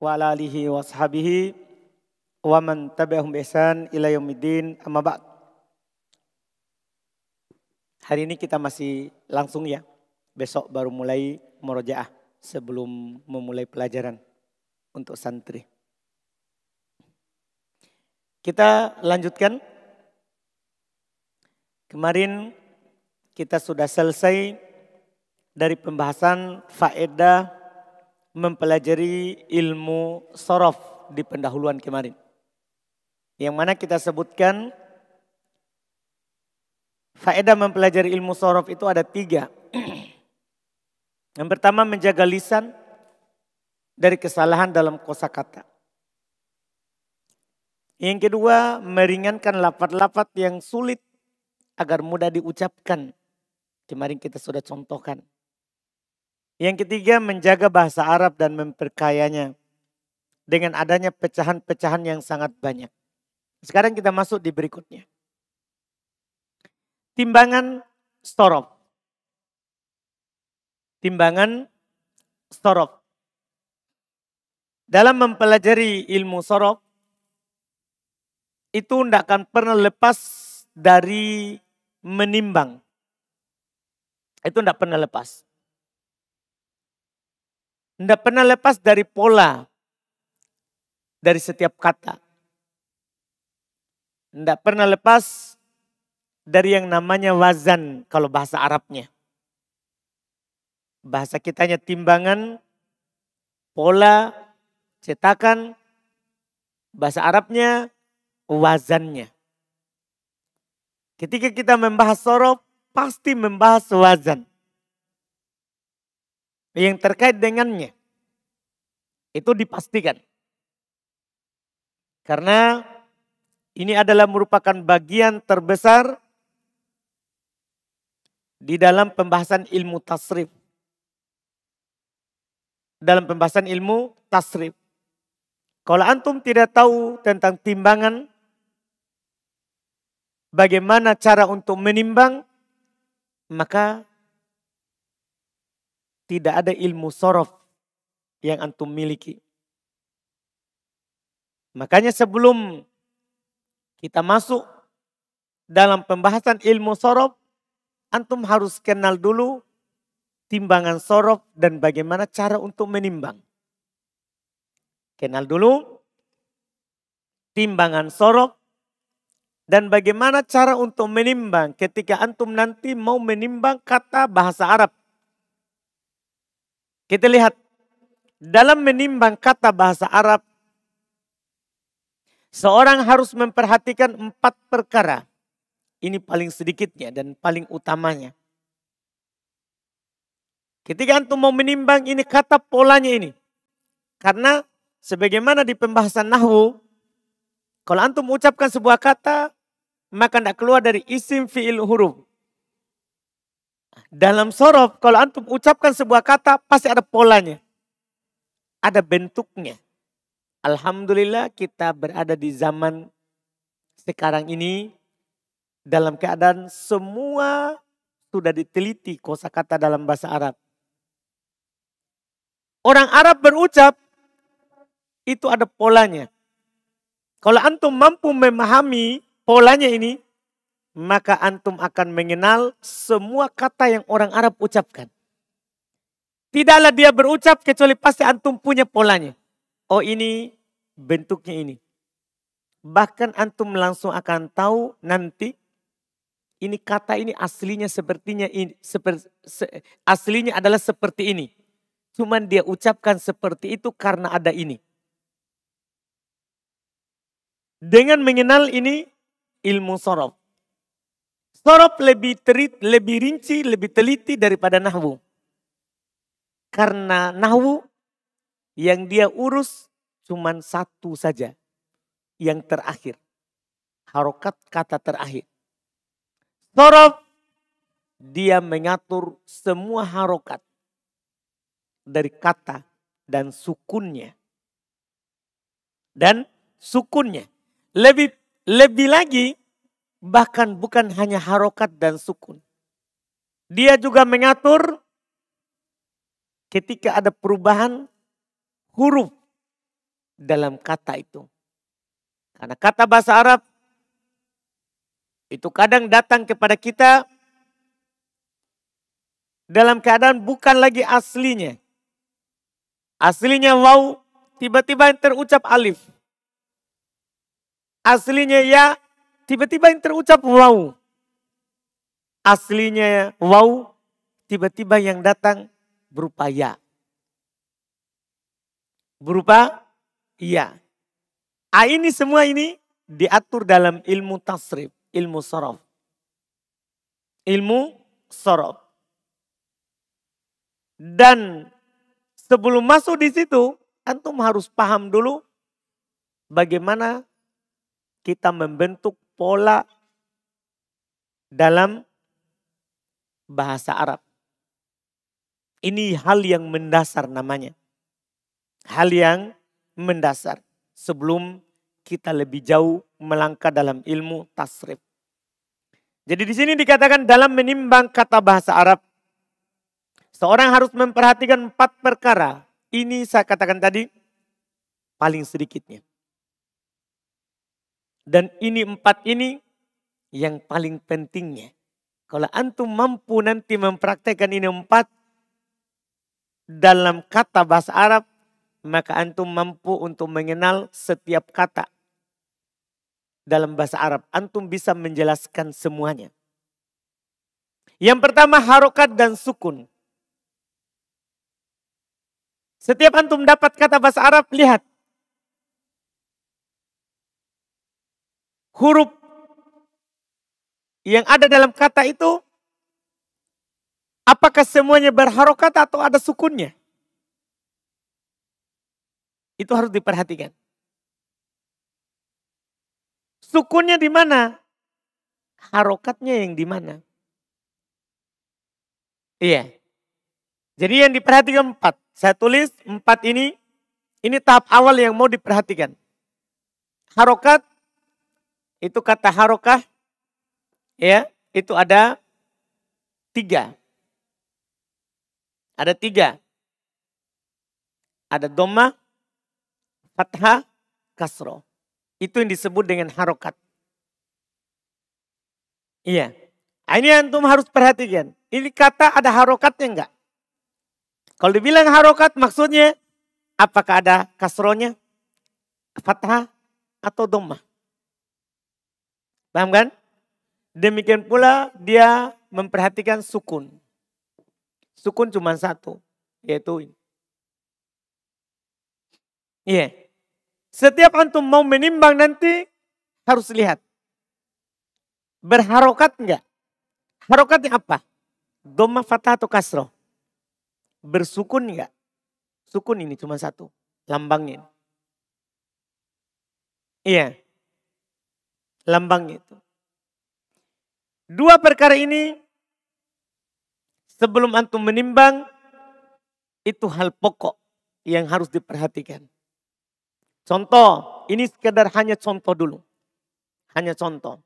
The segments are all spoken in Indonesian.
wa ala alihi wa wa man tabi'ahum ila yaumiddin. Hari ini kita masih langsung ya. Besok baru mulai murojaah sebelum memulai pelajaran untuk santri. Kita lanjutkan. Kemarin kita sudah selesai dari pembahasan faedah mempelajari ilmu sorof di pendahuluan kemarin. Yang mana kita sebutkan faedah mempelajari ilmu sorof itu ada tiga. Yang pertama menjaga lisan dari kesalahan dalam kosakata. Yang kedua meringankan lapat-lapat yang sulit agar mudah diucapkan. Kemarin kita sudah contohkan. Yang ketiga menjaga bahasa Arab dan memperkayanya dengan adanya pecahan-pecahan yang sangat banyak. Sekarang kita masuk di berikutnya. Timbangan storof. Timbangan storof. Dalam mempelajari ilmu sorof, itu tidak akan pernah lepas dari menimbang. Itu tidak pernah lepas. Tidak pernah lepas dari pola dari setiap kata. Tidak pernah lepas dari yang namanya wazan kalau bahasa Arabnya. Bahasa kitanya timbangan, pola, cetakan. Bahasa Arabnya wazannya. Ketika kita membahas sorof, pasti membahas wazan yang terkait dengannya. Itu dipastikan. Karena ini adalah merupakan bagian terbesar di dalam pembahasan ilmu tasrif. Dalam pembahasan ilmu tasrif. Kalau antum tidak tahu tentang timbangan, bagaimana cara untuk menimbang, maka tidak ada ilmu sorof yang antum miliki. Makanya sebelum kita masuk dalam pembahasan ilmu sorof, antum harus kenal dulu timbangan sorof dan bagaimana cara untuk menimbang. Kenal dulu timbangan sorof dan bagaimana cara untuk menimbang ketika antum nanti mau menimbang kata bahasa Arab. Kita lihat dalam menimbang kata bahasa Arab, seorang harus memperhatikan empat perkara. Ini paling sedikitnya dan paling utamanya. Ketika antum mau menimbang ini kata polanya ini. Karena sebagaimana di pembahasan Nahwu, kalau antum ucapkan sebuah kata, maka tidak keluar dari isim fi'il huruf. Dalam sorof, kalau antum ucapkan sebuah kata, pasti ada polanya. Ada bentuknya. Alhamdulillah kita berada di zaman sekarang ini dalam keadaan semua sudah diteliti kosakata dalam bahasa Arab. Orang Arab berucap itu ada polanya. Kalau antum mampu memahami polanya ini, maka antum akan mengenal semua kata yang orang Arab ucapkan. Tidaklah dia berucap kecuali pasti antum punya polanya. Oh ini bentuknya ini. Bahkan antum langsung akan tahu nanti ini kata ini aslinya sepertinya ini seperti se, aslinya adalah seperti ini. Cuman dia ucapkan seperti itu karena ada ini. Dengan mengenal ini ilmu sorof. Sorof lebih terit, lebih rinci, lebih teliti daripada nahwu. Karena nahwu yang dia urus cuma satu saja. Yang terakhir. Harokat kata terakhir. Sorof dia mengatur semua harokat dari kata dan sukunnya. Dan sukunnya. Lebih lebih lagi Bahkan bukan hanya harokat dan sukun. Dia juga mengatur ketika ada perubahan huruf dalam kata itu. Karena kata bahasa Arab itu kadang datang kepada kita dalam keadaan bukan lagi aslinya. Aslinya wow, tiba-tiba yang terucap alif. Aslinya ya, tiba-tiba yang terucap wow. Aslinya wow, tiba-tiba yang datang berupa ya. Berupa ya. Ah ini semua ini diatur dalam ilmu tasrif, ilmu sorof. Ilmu sorof. Dan sebelum masuk di situ, antum harus paham dulu bagaimana kita membentuk pola dalam bahasa Arab. Ini hal yang mendasar namanya. Hal yang mendasar sebelum kita lebih jauh melangkah dalam ilmu tasrif. Jadi di sini dikatakan dalam menimbang kata bahasa Arab, seorang harus memperhatikan empat perkara. Ini saya katakan tadi paling sedikitnya. Dan ini empat ini yang paling pentingnya. Kalau antum mampu nanti mempraktekkan ini empat dalam kata bahasa Arab, maka antum mampu untuk mengenal setiap kata dalam bahasa Arab. Antum bisa menjelaskan semuanya. Yang pertama harokat dan sukun. Setiap antum dapat kata bahasa Arab, lihat. Huruf yang ada dalam kata itu apakah semuanya berharokat atau ada sukunnya? Itu harus diperhatikan. Sukunnya di mana? Harokatnya yang di mana? Iya. Jadi yang diperhatikan empat. Saya tulis empat ini. Ini tahap awal yang mau diperhatikan. Harokat itu kata harokah ya itu ada tiga. Ada tiga. Ada doma, fathah, kasro. Itu yang disebut dengan harokat. Iya. Nah, ini antum harus perhatikan. Ini kata ada harokatnya enggak? Kalau dibilang harokat maksudnya apakah ada kasronya, fathah, atau domah? Paham kan? Demikian pula dia memperhatikan sukun. Sukun cuma satu, yaitu ini. Iya. Yeah. Setiap antum mau menimbang nanti harus lihat. Berharokat enggak? Harokatnya apa? Doma fatah atau kasroh? Bersukun enggak? Sukun ini cuma satu. Lambangnya. Iya lambang itu. Dua perkara ini sebelum antum menimbang itu hal pokok yang harus diperhatikan. Contoh, ini sekedar hanya contoh dulu. Hanya contoh.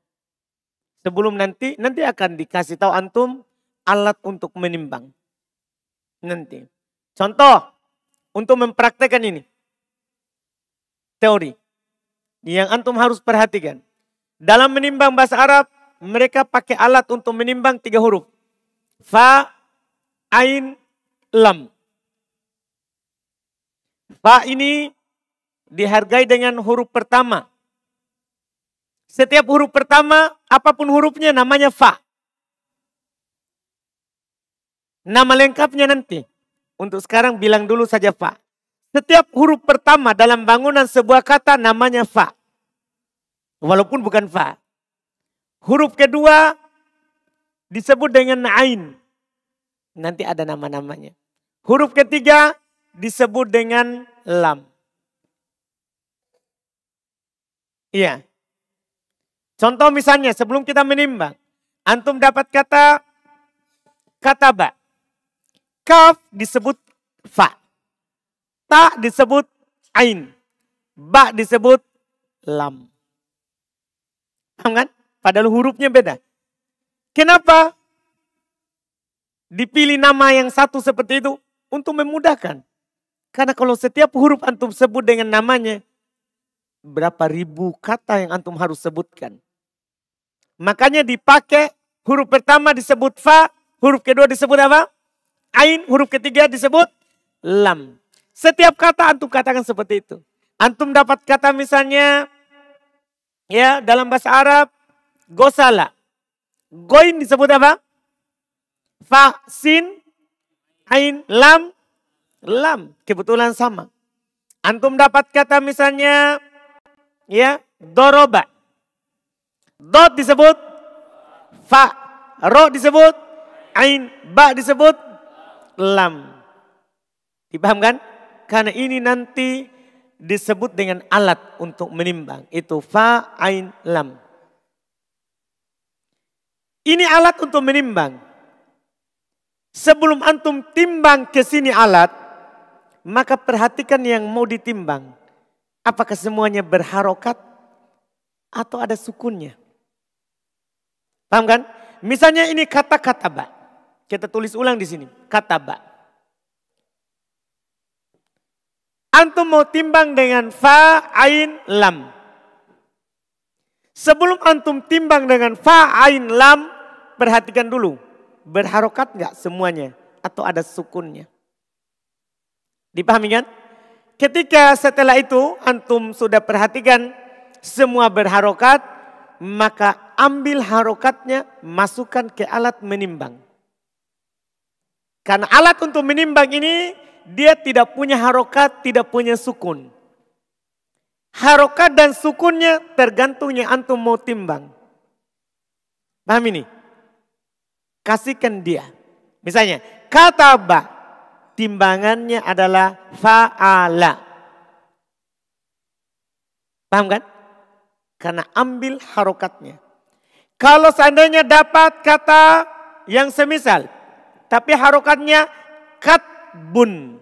Sebelum nanti, nanti akan dikasih tahu antum alat untuk menimbang. Nanti. Contoh, untuk mempraktekkan ini. Teori. Yang antum harus perhatikan. Dalam menimbang bahasa Arab, mereka pakai alat untuk menimbang tiga huruf. Fa, Ain, Lam. Fa ini dihargai dengan huruf pertama. Setiap huruf pertama, apa pun hurufnya namanya fa. Nama lengkapnya nanti. Untuk sekarang bilang dulu saja fa. Setiap huruf pertama dalam bangunan sebuah kata namanya fa. Walaupun bukan fa. Huruf kedua disebut dengan ain. Nanti ada nama-namanya. Huruf ketiga disebut dengan lam. Iya. Contoh misalnya sebelum kita menimbang. Antum dapat kata kata ba. Kaf disebut fa. Ta disebut ain. Ba disebut lam. Paham kan? Padahal hurufnya beda. Kenapa? Dipilih nama yang satu seperti itu untuk memudahkan. Karena kalau setiap huruf antum sebut dengan namanya, berapa ribu kata yang antum harus sebutkan. Makanya dipakai huruf pertama disebut fa, huruf kedua disebut apa? Ain, huruf ketiga disebut lam. Setiap kata antum katakan seperti itu. Antum dapat kata misalnya ya dalam bahasa Arab gosala. Goin disebut apa? Fa, sin, ain, lam, lam. Kebetulan sama. Antum dapat kata misalnya ya doroba. Dot disebut fa, ro disebut ain, ba disebut lam. Dipahamkan? Karena ini nanti disebut dengan alat untuk menimbang. Itu fa, ain, lam. Ini alat untuk menimbang. Sebelum antum timbang ke sini alat, maka perhatikan yang mau ditimbang. Apakah semuanya berharokat atau ada sukunnya? Paham kan? Misalnya ini kata-kata ba. Kita tulis ulang di sini. Kata ba. Antum mau timbang dengan fa, ain, lam. Sebelum antum timbang dengan fa, ain, lam, perhatikan dulu berharokat nggak semuanya atau ada sukunnya? Dipahami kan? Ketika setelah itu antum sudah perhatikan semua berharokat, maka ambil harokatnya masukkan ke alat menimbang. Karena alat untuk menimbang ini dia tidak punya harokat, tidak punya sukun. Harokat dan sukunnya tergantungnya antum mau timbang. Paham ini? kasihkan dia. Misalnya, kata ba, timbangannya adalah fa'ala. Paham kan? Karena ambil harokatnya. Kalau seandainya dapat kata yang semisal, tapi harokatnya katbun,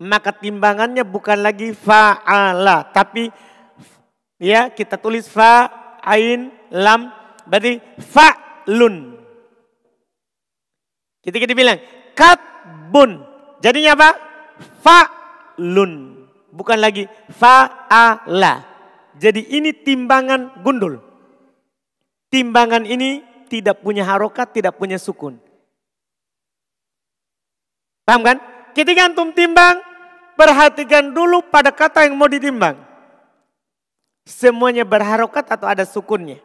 maka timbangannya bukan lagi fa'ala, tapi ya kita tulis fa, ain, lam, berarti fa'lun. Ketika dibilang katbun. Jadinya apa? Fa'lun. Bukan lagi fa'ala. Jadi ini timbangan gundul. Timbangan ini tidak punya harokat, tidak punya sukun. Paham kan? Ketika antum timbang, perhatikan dulu pada kata yang mau ditimbang. Semuanya berharokat atau ada sukunnya.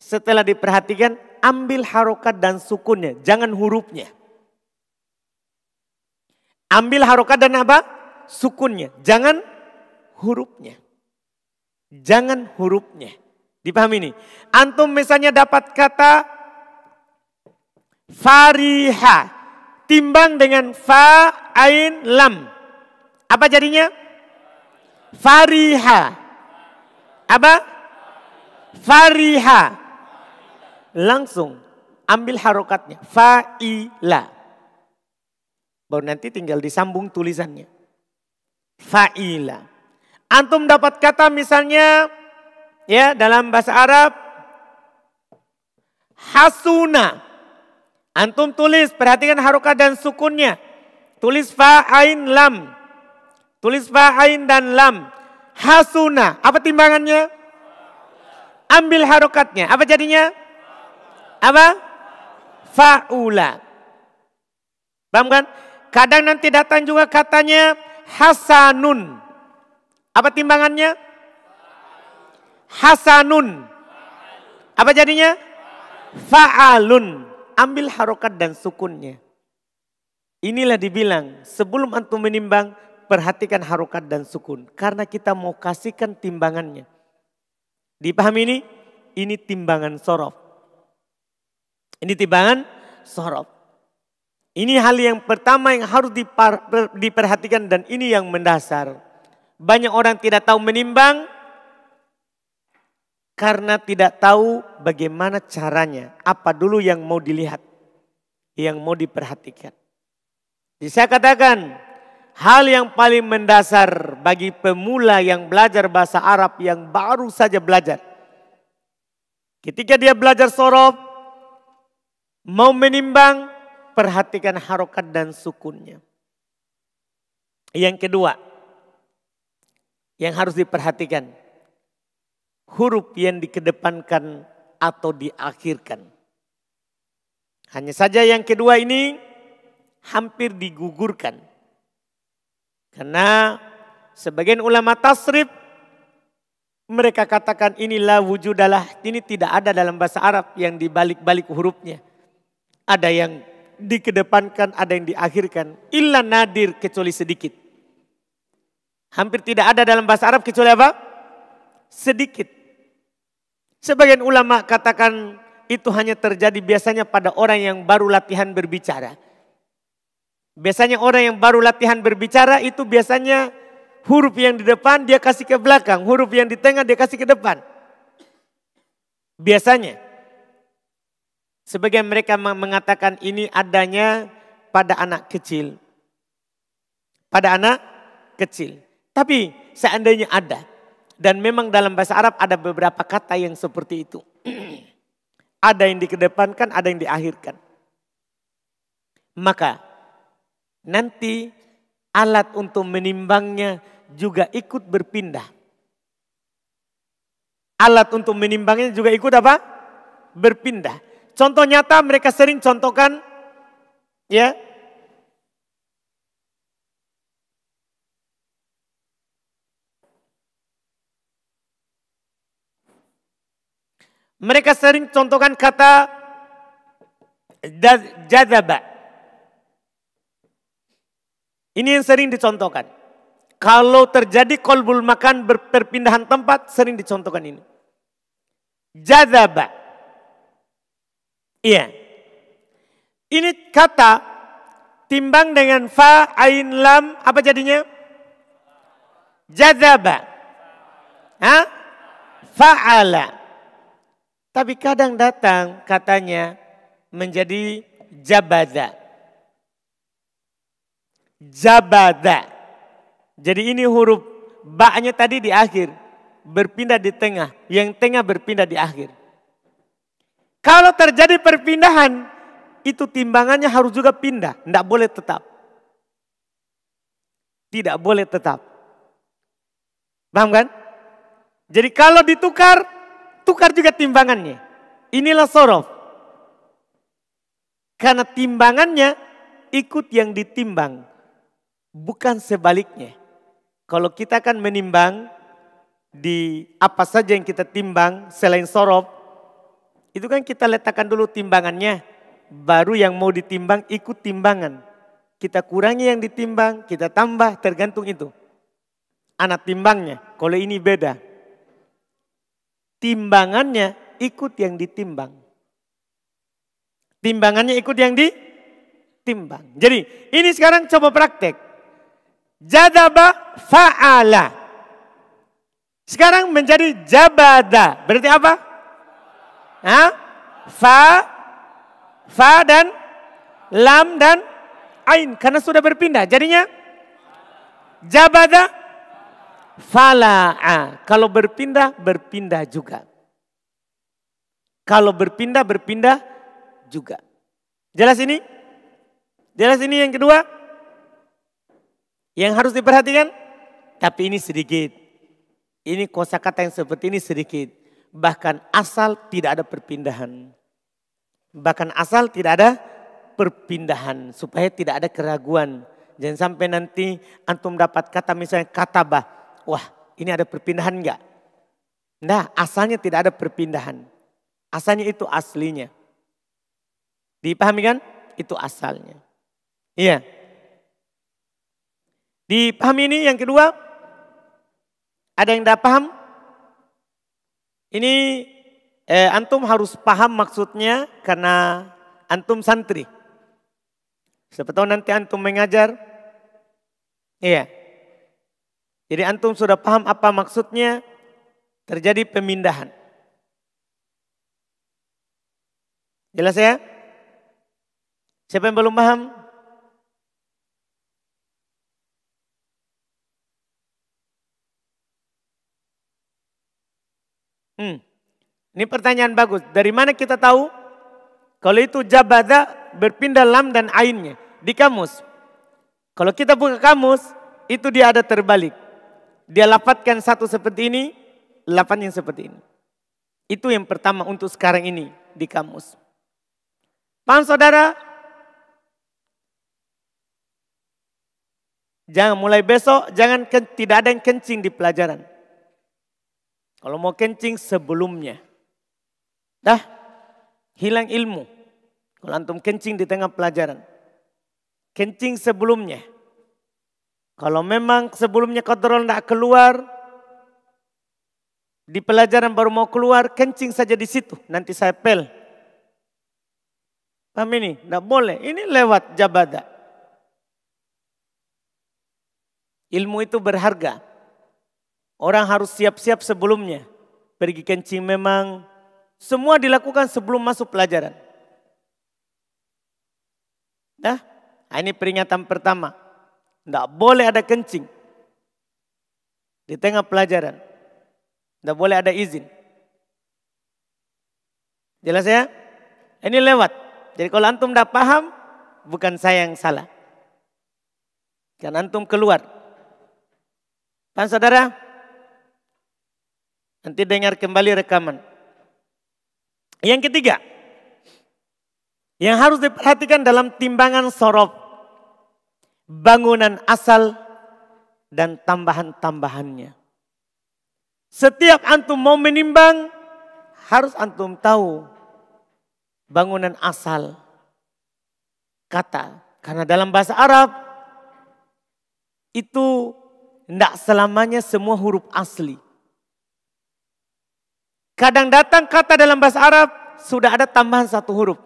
Setelah diperhatikan, ambil harokat dan sukunnya, jangan hurufnya. Ambil harokat dan apa? Sukunnya, jangan hurufnya. Jangan hurufnya. Dipahami ini? Antum misalnya dapat kata fariha. Timbang dengan fa, ain, lam. Apa jadinya? Fariha. Apa? Fariha langsung ambil harokatnya. Fa'ila. Baru nanti tinggal disambung tulisannya. Fa'ila. Antum dapat kata misalnya ya dalam bahasa Arab hasuna. Antum tulis, perhatikan harokat dan sukunnya. Tulis fa'ain lam. Tulis fa'ain dan lam. Hasuna. Apa timbangannya? Ambil harokatnya. Apa jadinya? apa? Fa'ula. Paham kan? Kadang nanti datang juga katanya hasanun. Apa timbangannya? Hasanun. Apa jadinya? Fa'alun. Ambil harokat dan sukunnya. Inilah dibilang sebelum antum menimbang perhatikan harokat dan sukun. Karena kita mau kasihkan timbangannya. Dipahami ini? Ini timbangan sorof. Ini timbangan sorot. Ini hal yang pertama yang harus diperhatikan dan ini yang mendasar. Banyak orang tidak tahu menimbang karena tidak tahu bagaimana caranya. Apa dulu yang mau dilihat, yang mau diperhatikan. Saya katakan hal yang paling mendasar bagi pemula yang belajar bahasa Arab yang baru saja belajar. Ketika dia belajar sorof, Mau menimbang, perhatikan harokat dan sukunnya. Yang kedua, yang harus diperhatikan, huruf yang dikedepankan atau diakhirkan. Hanya saja yang kedua ini hampir digugurkan. Karena sebagian ulama tasrif mereka katakan inilah wujudalah. Ini tidak ada dalam bahasa Arab yang dibalik-balik hurufnya. Ada yang dikedepankan, ada yang diakhirkan. Illa nadir kecuali sedikit. Hampir tidak ada dalam bahasa Arab kecuali apa? Sedikit. Sebagian ulama katakan itu hanya terjadi biasanya pada orang yang baru latihan berbicara. Biasanya orang yang baru latihan berbicara itu biasanya huruf yang di depan dia kasih ke belakang, huruf yang di tengah dia kasih ke depan. Biasanya. Sebagian mereka mengatakan ini adanya pada anak kecil. Pada anak kecil. Tapi seandainya ada. Dan memang dalam bahasa Arab ada beberapa kata yang seperti itu. Ada yang dikedepankan, ada yang diakhirkan. Maka nanti alat untuk menimbangnya juga ikut berpindah. Alat untuk menimbangnya juga ikut apa? Berpindah. Contoh nyata mereka sering contohkan ya Mereka sering contohkan kata jazaba. Ini yang sering dicontohkan. Kalau terjadi kolbul makan berpindahan tempat sering dicontohkan ini. Jazaba. Iya. Ini kata timbang dengan fa, ain, lam, apa jadinya? Jazaba. Hah? Fa'ala. Tapi kadang datang katanya menjadi jabada. Jabada. Jadi ini huruf baknya tadi di akhir. Berpindah di tengah. Yang tengah berpindah di akhir. Kalau terjadi perpindahan, itu timbangannya harus juga pindah. Tidak boleh tetap. Tidak boleh tetap. Paham kan? Jadi kalau ditukar, tukar juga timbangannya. Inilah sorof. Karena timbangannya ikut yang ditimbang. Bukan sebaliknya. Kalau kita kan menimbang di apa saja yang kita timbang selain sorof. Itu kan kita letakkan dulu timbangannya. Baru yang mau ditimbang ikut timbangan. Kita kurangi yang ditimbang, kita tambah tergantung itu. Anak timbangnya, kalau ini beda timbangannya ikut yang ditimbang. Timbangannya ikut yang ditimbang. Jadi ini sekarang coba praktek. Jadaba fa'ala. Sekarang menjadi jabada. Berarti apa? Hah? Fa, fa dan lam dan ain. Karena sudah berpindah. Jadinya jabada Fala'a. Kalau berpindah, berpindah juga. Kalau berpindah, berpindah juga. Jelas ini? Jelas ini yang kedua? Yang harus diperhatikan? Tapi ini sedikit. Ini kosakata yang seperti ini sedikit. Bahkan asal tidak ada perpindahan. Bahkan asal tidak ada perpindahan. Supaya tidak ada keraguan. Jangan sampai nanti antum dapat kata misalnya katabah wah ini ada perpindahan enggak? Nah asalnya tidak ada perpindahan. Asalnya itu aslinya. Dipahami kan? Itu asalnya. Iya. Dipahami ini yang kedua? Ada yang tidak paham? Ini eh, antum harus paham maksudnya karena antum santri. Siapa tahu nanti antum mengajar. Iya. Jadi antum sudah paham apa maksudnya terjadi pemindahan. Jelas ya? Siapa yang belum paham? Hmm. Ini pertanyaan bagus. Dari mana kita tahu? Kalau itu jabada berpindah lam dan ainnya. Di kamus. Kalau kita buka kamus, itu dia ada terbalik. Dia lapatkan satu seperti ini, lapan yang seperti ini. Itu yang pertama untuk sekarang ini di kamus. Paham saudara? Jangan mulai besok, jangan tidak ada yang kencing di pelajaran. Kalau mau kencing sebelumnya. Dah, hilang ilmu. Kalau antum kencing di tengah pelajaran. Kencing sebelumnya. Kalau memang sebelumnya kontrol tidak keluar, di pelajaran baru mau keluar, kencing saja di situ. Nanti saya pel. Paham ini? Tidak boleh. Ini lewat jabada. Ilmu itu berharga. Orang harus siap-siap sebelumnya. Pergi kencing memang semua dilakukan sebelum masuk pelajaran. Nah, ini peringatan pertama. Tidak boleh ada kencing. Di tengah pelajaran. Tidak boleh ada izin. Jelas ya? Ini lewat. Jadi kalau antum tidak paham, bukan saya yang salah. Karena antum keluar. Kan saudara? Nanti dengar kembali rekaman. Yang ketiga, yang harus diperhatikan dalam timbangan sorof, bangunan asal dan tambahan-tambahannya. Setiap antum mau menimbang, harus antum tahu bangunan asal kata. Karena dalam bahasa Arab itu tidak selamanya semua huruf asli. Kadang datang kata dalam bahasa Arab sudah ada tambahan satu huruf.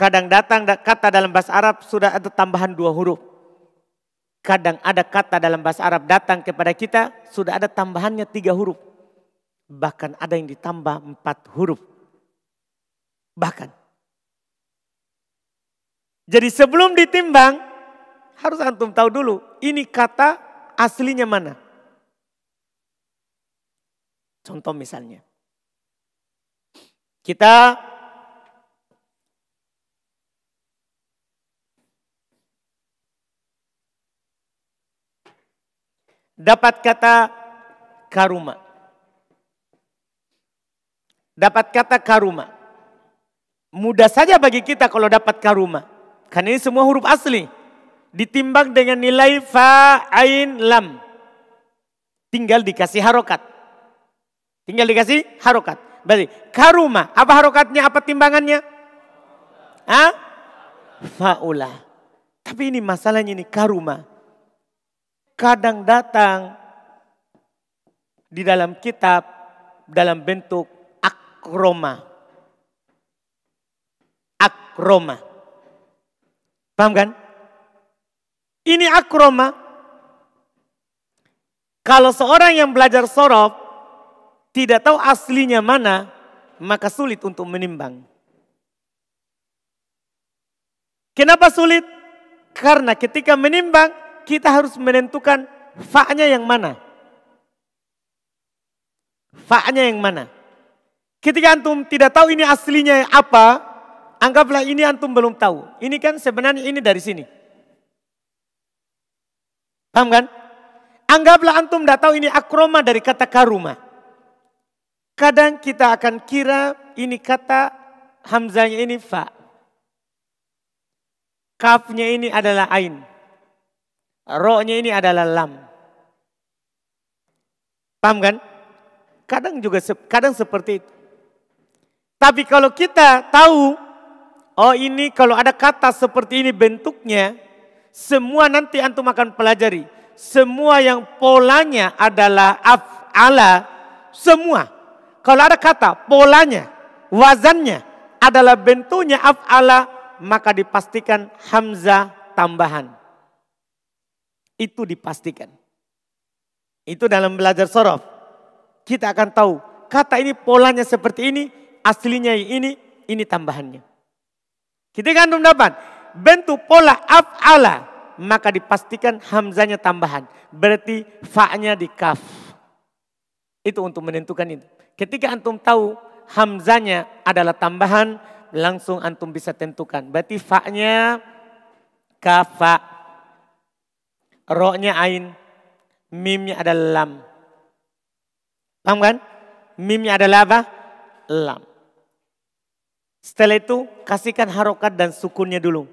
Kadang datang kata dalam bahasa Arab sudah ada tambahan dua huruf. Kadang ada kata dalam bahasa Arab datang kepada kita sudah ada tambahannya tiga huruf. Bahkan ada yang ditambah empat huruf. Bahkan. Jadi sebelum ditimbang harus antum tahu dulu, ini kata aslinya mana? Contoh misalnya. Kita dapat kata karuma. Dapat kata karuma. Mudah saja bagi kita kalau dapat karuma. Karena ini semua huruf asli ditimbang dengan nilai fa ain lam. Tinggal dikasih harokat. Tinggal dikasih harokat. Berarti karuma, apa harokatnya, apa timbangannya? Hah? Faula. Tapi ini masalahnya ini karuma. Kadang datang di dalam kitab dalam bentuk akroma. Akroma. Paham kan? Ini akroma. Kalau seorang yang belajar sorof tidak tahu aslinya mana, maka sulit untuk menimbang. Kenapa sulit? Karena ketika menimbang, kita harus menentukan fa-nya yang mana. Fa-nya yang mana. Ketika antum tidak tahu ini aslinya apa, anggaplah ini antum belum tahu. Ini kan sebenarnya ini dari sini. Paham kan? Anggaplah antum tidak tahu ini akroma dari kata karuma. Kadang kita akan kira ini kata hamzanya ini fa. Kafnya ini adalah ain. Ro-nya ini adalah lam. Paham kan? Kadang juga kadang seperti itu. Tapi kalau kita tahu, oh ini kalau ada kata seperti ini bentuknya, semua nanti antum akan pelajari. Semua yang polanya adalah af'ala. Semua. Kalau ada kata polanya, wazannya adalah bentuknya af'ala. Maka dipastikan hamzah tambahan. Itu dipastikan. Itu dalam belajar sorof. Kita akan tahu kata ini polanya seperti ini, aslinya ini, ini tambahannya. Kita kan dapat bentuk pola af'ala, maka dipastikan hamzanya tambahan. Berarti fa-nya di kaf. Itu untuk menentukan itu. Ketika antum tahu hamzanya adalah tambahan, langsung antum bisa tentukan. Berarti fa-nya kafa. Roknya ain. Mimnya adalah lam. Paham kan? Mimnya adalah apa? Lam. Setelah itu kasihkan harokat dan sukunnya dulu.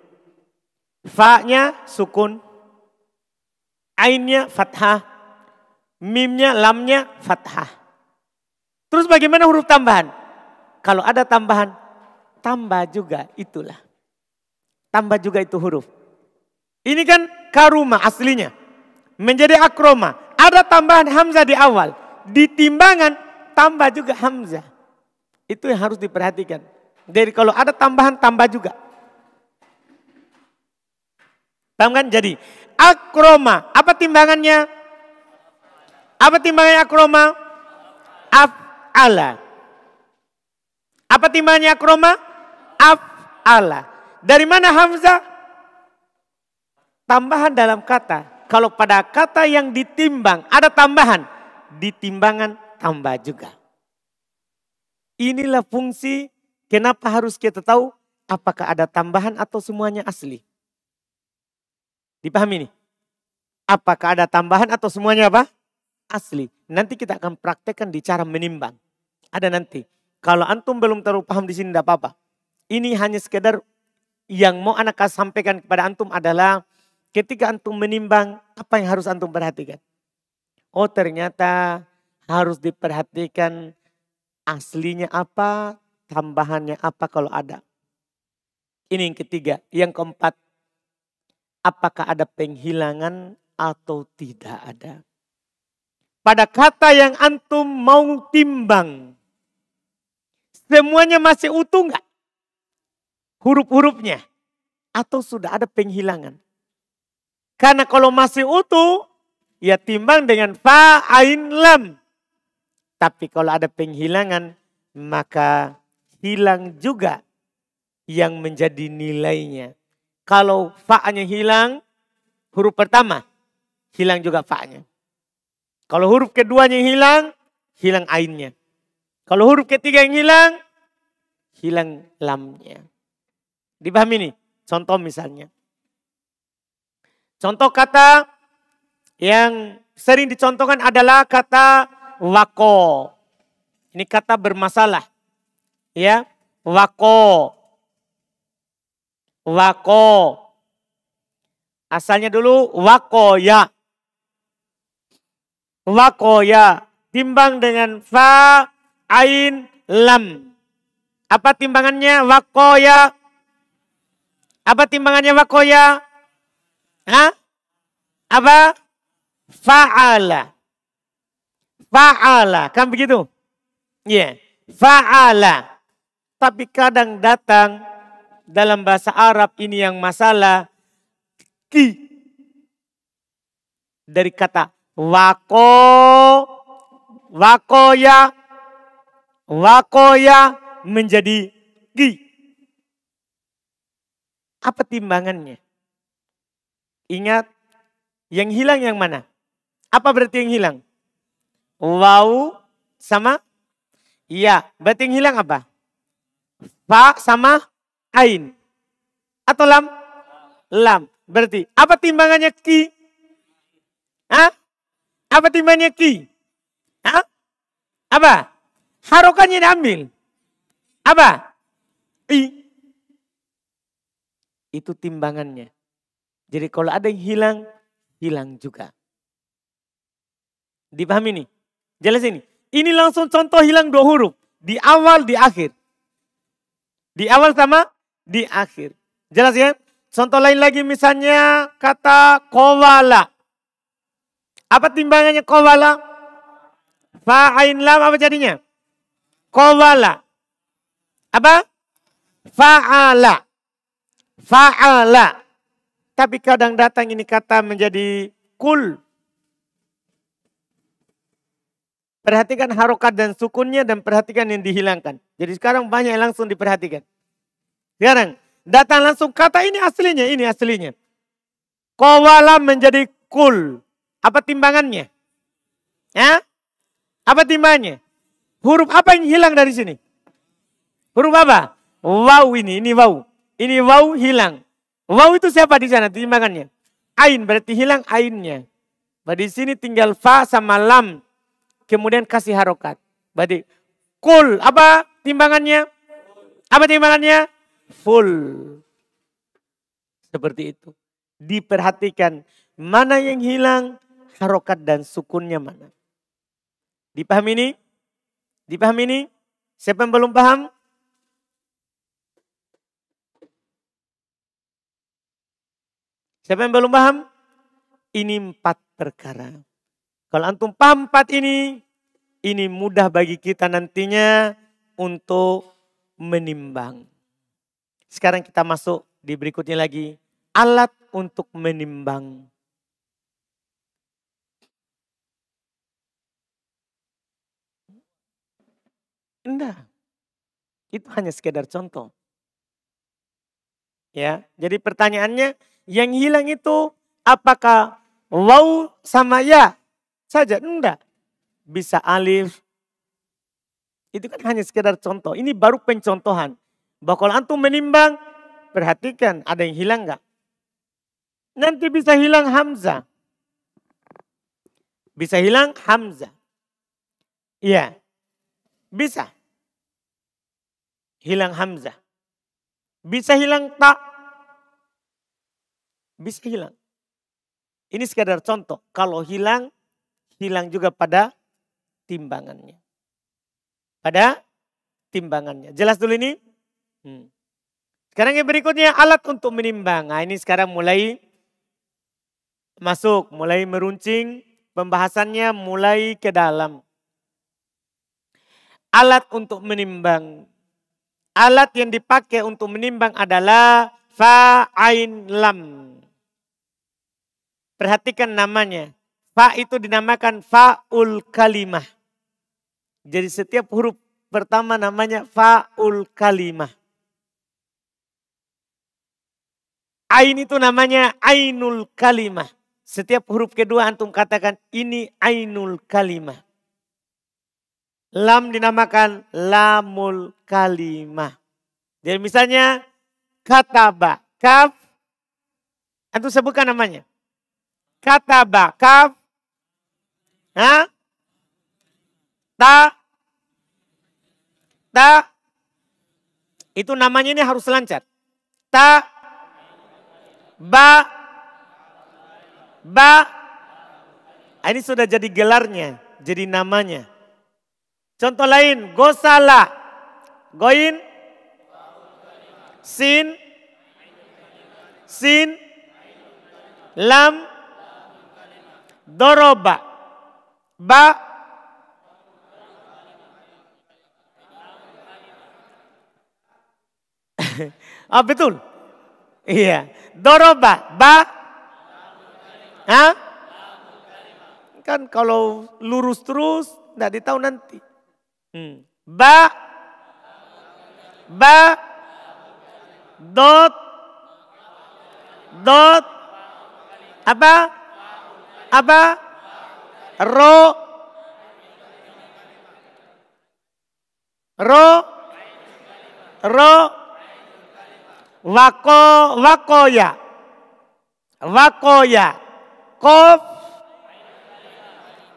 Fa-nya sukun. Ainnya fathah. Mimnya, lamnya fathah. Terus bagaimana huruf tambahan? Kalau ada tambahan, tambah juga itulah. Tambah juga itu huruf. Ini kan karuma aslinya. Menjadi akroma. Ada tambahan hamzah di awal. Di timbangan tambah juga hamzah. Itu yang harus diperhatikan. Jadi kalau ada tambahan tambah juga. Paham kan? Jadi akroma. Apa timbangannya? Apa timbangannya akroma? Af'ala. Apa timbangannya akroma? Af'ala. Dari mana Hamzah? Tambahan dalam kata. Kalau pada kata yang ditimbang ada tambahan. Ditimbangan tambah juga. Inilah fungsi Kenapa harus kita tahu apakah ada tambahan atau semuanya asli? Dipahami nih? Apakah ada tambahan atau semuanya apa? Asli. Nanti kita akan praktekkan di cara menimbang. Ada nanti. Kalau antum belum terlalu paham di sini tidak apa-apa. Ini hanya sekedar yang mau anak sampaikan kepada antum adalah ketika antum menimbang apa yang harus antum perhatikan. Oh ternyata harus diperhatikan aslinya apa, tambahannya apa kalau ada. Ini yang ketiga. Yang keempat, apakah ada penghilangan atau tidak ada. Pada kata yang antum mau timbang, semuanya masih utuh nggak? Huruf-hurufnya. Atau sudah ada penghilangan. Karena kalau masih utuh, ya timbang dengan fa, ain, lam. Tapi kalau ada penghilangan, maka hilang juga yang menjadi nilainya. Kalau fa-nya hilang, huruf pertama hilang juga fa-nya. Kalau huruf keduanya hilang, hilang ainnya. Kalau huruf ketiga yang hilang, hilang lamnya. Dipahami nih? Contoh misalnya. Contoh kata yang sering dicontohkan adalah kata wako. Ini kata bermasalah ya. Wako. Wako. Asalnya dulu wako ya wako ya timbang dengan fa ain lam. Apa timbangannya? Wako ya apa timbangannya wako ya Hah? apa fa'ala fa'ala kan begitu iya yeah. fa'ala tapi kadang datang dalam bahasa Arab ini yang masalah ki dari kata wako wakoya wakoya menjadi ki. Apa timbangannya? Ingat, yang hilang yang mana? Apa berarti yang hilang? Wow sama? Iya, berarti yang hilang apa? Fa sama ain. Atau lam? Lam. Berarti apa timbangannya ki? Hah? Apa timbangannya ki? Hah? Apa? Harokannya diambil. Apa? I. Itu timbangannya. Jadi kalau ada yang hilang, hilang juga. Dipahami nih? Jelas ini. Ini langsung contoh hilang dua huruf. Di awal, di akhir. Di awal sama di akhir. Jelas ya? Contoh lain lagi misalnya kata kowala. Apa timbangannya kowala? Fa'ain lam apa jadinya? Kowala. Apa? Fa'ala. Fa'ala. Tapi kadang datang ini kata menjadi kul. Perhatikan harokat dan sukunnya dan perhatikan yang dihilangkan. Jadi sekarang banyak yang langsung diperhatikan. Sekarang datang langsung kata ini aslinya, ini aslinya. Kowala menjadi kul. Apa timbangannya? Ya? Apa timbangannya? Huruf apa yang hilang dari sini? Huruf apa? Wow ini, ini wow. Ini wow hilang. Wow itu siapa di sana timbangannya? Ain berarti hilang ainnya. Berarti di sini tinggal fa sama lam. Kemudian kasih harokat. Berarti kul apa timbangannya? Apa timbangannya? Full. Seperti itu. Diperhatikan mana yang hilang, harokat dan sukunnya mana. Dipahami ini? Dipahami ini? Siapa yang belum paham? Siapa yang belum paham? Ini empat perkara. Kalau antum paham empat ini, ini mudah bagi kita nantinya untuk menimbang. Sekarang kita masuk di berikutnya lagi. Alat untuk menimbang. Enggak. Itu hanya sekedar contoh. Ya, jadi pertanyaannya yang hilang itu apakah wow sama ya saja? Enggak. Bisa alif. Itu kan hanya sekedar contoh. Ini baru pencontohan. Bahwa kalau antum menimbang, perhatikan ada yang hilang enggak? Nanti bisa hilang Hamzah. Bisa hilang Hamzah. Iya. Bisa. Hilang Hamzah. Bisa hilang tak bisa hilang. Ini sekadar contoh. Kalau hilang, hilang juga pada timbangannya. Pada timbangannya. Jelas dulu ini? Hmm. Sekarang yang berikutnya alat untuk menimbang. Nah ini sekarang mulai masuk, mulai meruncing. Pembahasannya mulai ke dalam. Alat untuk menimbang. Alat yang dipakai untuk menimbang adalah fa'ain lam. Perhatikan namanya. Fa itu dinamakan fa'ul kalimah. Jadi setiap huruf pertama namanya fa'ul kalimah. Ain itu namanya ainul kalimah. Setiap huruf kedua antum katakan ini ainul kalimah. Lam dinamakan lamul kalimah. Jadi misalnya kataba, kaf, antum sebutkan namanya. Kataba. Kaf. Ha? Ta. Ta. Itu namanya ini harus lancar. Ta. Ba. Ba. Ah, ini sudah jadi gelarnya. Jadi namanya. Contoh lain. Gosala. Goin. Sin. Sin. Lam doroba. Ba. ah betul. Iya. Doroba. Ba. Hah? Kan kalau lurus terus, tidak ditahu nanti. Hmm. Ba. Ba. Dot. Dot. Apa? Apa? Ro. Ro. Ro. Wako. Wakoya. Wakoya. Kof.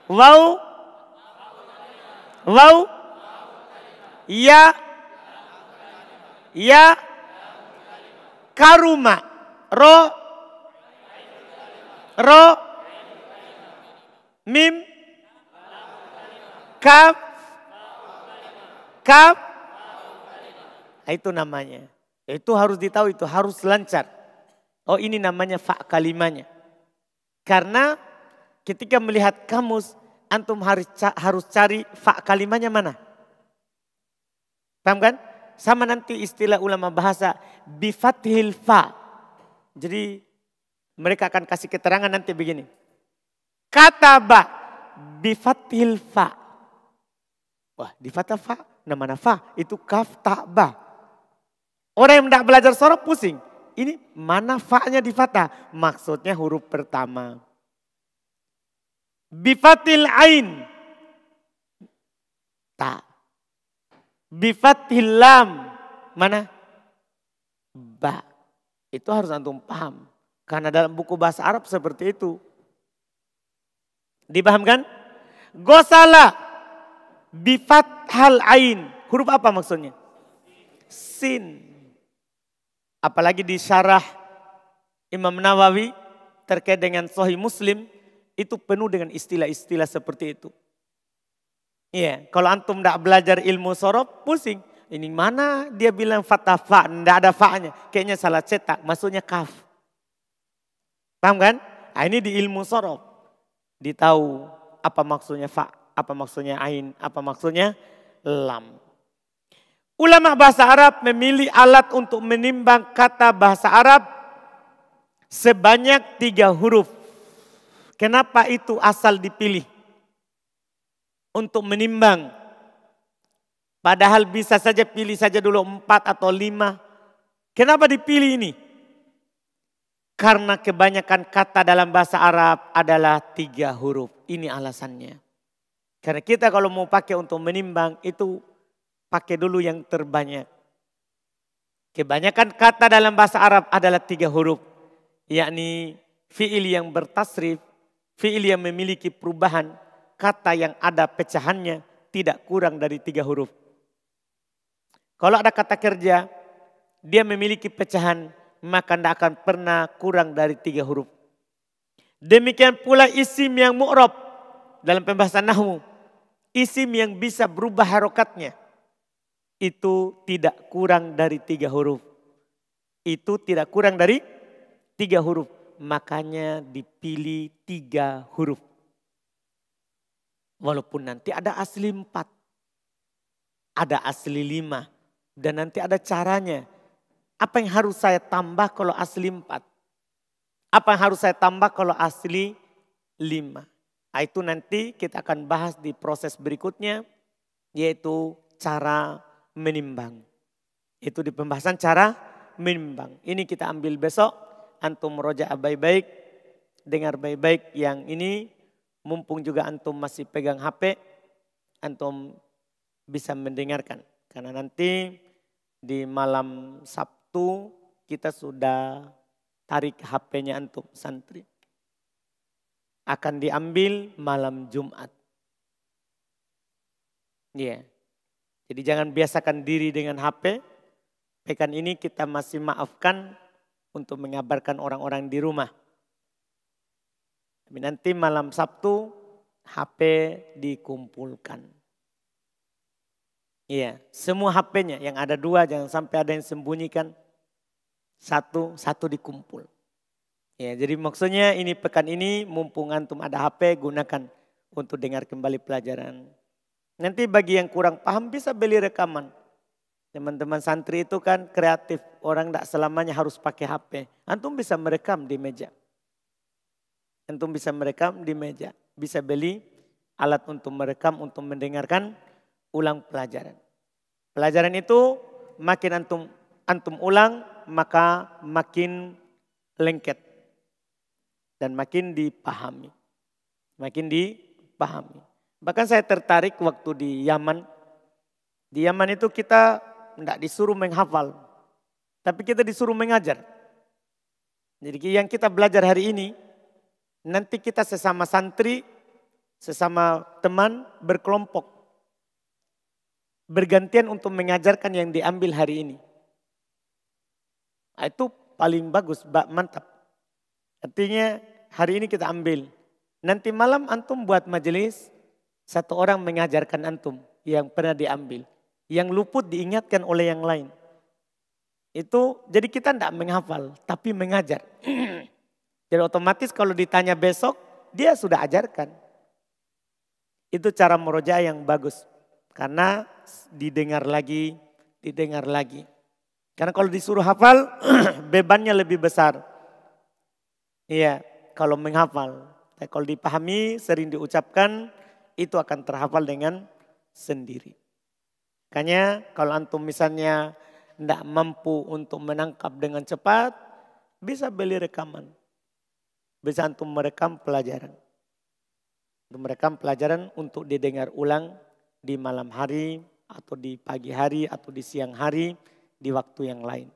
Wau. Wau. Ya. Ya. Karuma. Ro. Ro. Mim. Kaf. Kaf. Nah, itu namanya. Itu harus ditahu, itu harus lancar. Oh ini namanya fa kalimanya. Karena ketika melihat kamus, antum harus harus cari fa kalimanya mana. Paham kan? Sama nanti istilah ulama bahasa bifathil fa. Jadi mereka akan kasih keterangan nanti begini. Kataba bifatil fa. Wah, di fa, nama fa itu kaf tak ba. Orang yang tidak belajar sorok pusing. Ini mana fa-nya di? Maksudnya huruf pertama. Bifatil ain. Ta. Bifatil lam. Mana? Ba. Itu harus antum paham. Karena dalam buku bahasa Arab seperti itu. Dipahamkan? Gosala bifat hal ain. Huruf apa maksudnya? Sin. Apalagi di syarah Imam Nawawi terkait dengan Sahih Muslim itu penuh dengan istilah-istilah seperti itu. Iya, kalau antum tidak belajar ilmu sorob, pusing. Ini mana dia bilang fatah fa, tidak ada fa-nya. Kayaknya salah cetak, maksudnya kaf. Paham kan? Nah, ini di ilmu sorob. Ditahu apa maksudnya fa, apa maksudnya ain, apa maksudnya lam. Ulama bahasa Arab memilih alat untuk menimbang kata bahasa Arab sebanyak tiga huruf. Kenapa itu asal dipilih? Untuk menimbang. Padahal bisa saja pilih saja dulu empat atau lima. Kenapa dipilih ini? Karena kebanyakan kata dalam bahasa Arab adalah tiga huruf. Ini alasannya. Karena kita kalau mau pakai untuk menimbang itu pakai dulu yang terbanyak. Kebanyakan kata dalam bahasa Arab adalah tiga huruf. Yakni fi'il yang bertasrif, Fi'il yang memiliki perubahan, kata yang ada pecahannya tidak kurang dari tiga huruf. Kalau ada kata kerja, dia memiliki pecahan, maka tidak akan pernah kurang dari tiga huruf. Demikian pula isim yang mu'rob dalam pembahasan nahwu. Isim yang bisa berubah harokatnya. Itu tidak kurang dari tiga huruf. Itu tidak kurang dari tiga huruf makanya dipilih tiga huruf. Walaupun nanti ada asli empat, ada asli lima, dan nanti ada caranya. Apa yang harus saya tambah kalau asli empat? Apa yang harus saya tambah kalau asli lima? Nah, itu nanti kita akan bahas di proses berikutnya, yaitu cara menimbang. Itu di pembahasan cara menimbang. Ini kita ambil besok antum roja baik-baik, dengar baik-baik yang ini mumpung juga antum masih pegang HP, antum bisa mendengarkan. Karena nanti di malam Sabtu kita sudah tarik HP-nya antum santri. Akan diambil malam Jumat. Iya. Yeah. Jadi jangan biasakan diri dengan HP. Pekan ini kita masih maafkan untuk mengabarkan orang-orang di rumah. Tapi nanti malam Sabtu HP dikumpulkan. Iya, semua HP-nya yang ada dua jangan sampai ada yang sembunyikan. Satu, satu dikumpul. Ya, jadi maksudnya ini pekan ini mumpung antum ada HP gunakan untuk dengar kembali pelajaran. Nanti bagi yang kurang paham bisa beli rekaman. Teman-teman santri itu kan kreatif. Orang tidak selamanya harus pakai HP. Antum bisa merekam di meja. Antum bisa merekam di meja. Bisa beli alat untuk merekam, untuk mendengarkan ulang pelajaran. Pelajaran itu makin antum antum ulang, maka makin lengket. Dan makin dipahami. Makin dipahami. Bahkan saya tertarik waktu di Yaman. Di Yaman itu kita tidak disuruh menghafal. Tapi kita disuruh mengajar. Jadi yang kita belajar hari ini, nanti kita sesama santri, sesama teman berkelompok. Bergantian untuk mengajarkan yang diambil hari ini. Nah, itu paling bagus, mantap. Artinya hari ini kita ambil. Nanti malam antum buat majelis, satu orang mengajarkan antum yang pernah diambil. Yang luput diingatkan oleh yang lain. Itu jadi kita tidak menghafal, tapi mengajar. jadi otomatis kalau ditanya besok, dia sudah ajarkan. Itu cara meroja yang bagus. Karena didengar lagi, didengar lagi. Karena kalau disuruh hafal, bebannya lebih besar. Iya, kalau menghafal. Tapi kalau dipahami, sering diucapkan, itu akan terhafal dengan sendiri. Makanya kalau antum misalnya tidak mampu untuk menangkap dengan cepat, bisa beli rekaman. Bisa antum merekam pelajaran. Untuk merekam pelajaran untuk didengar ulang di malam hari atau di pagi hari atau di siang hari di waktu yang lain.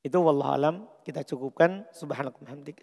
Itu wallahu alam kita cukupkan subhanallahi hamdik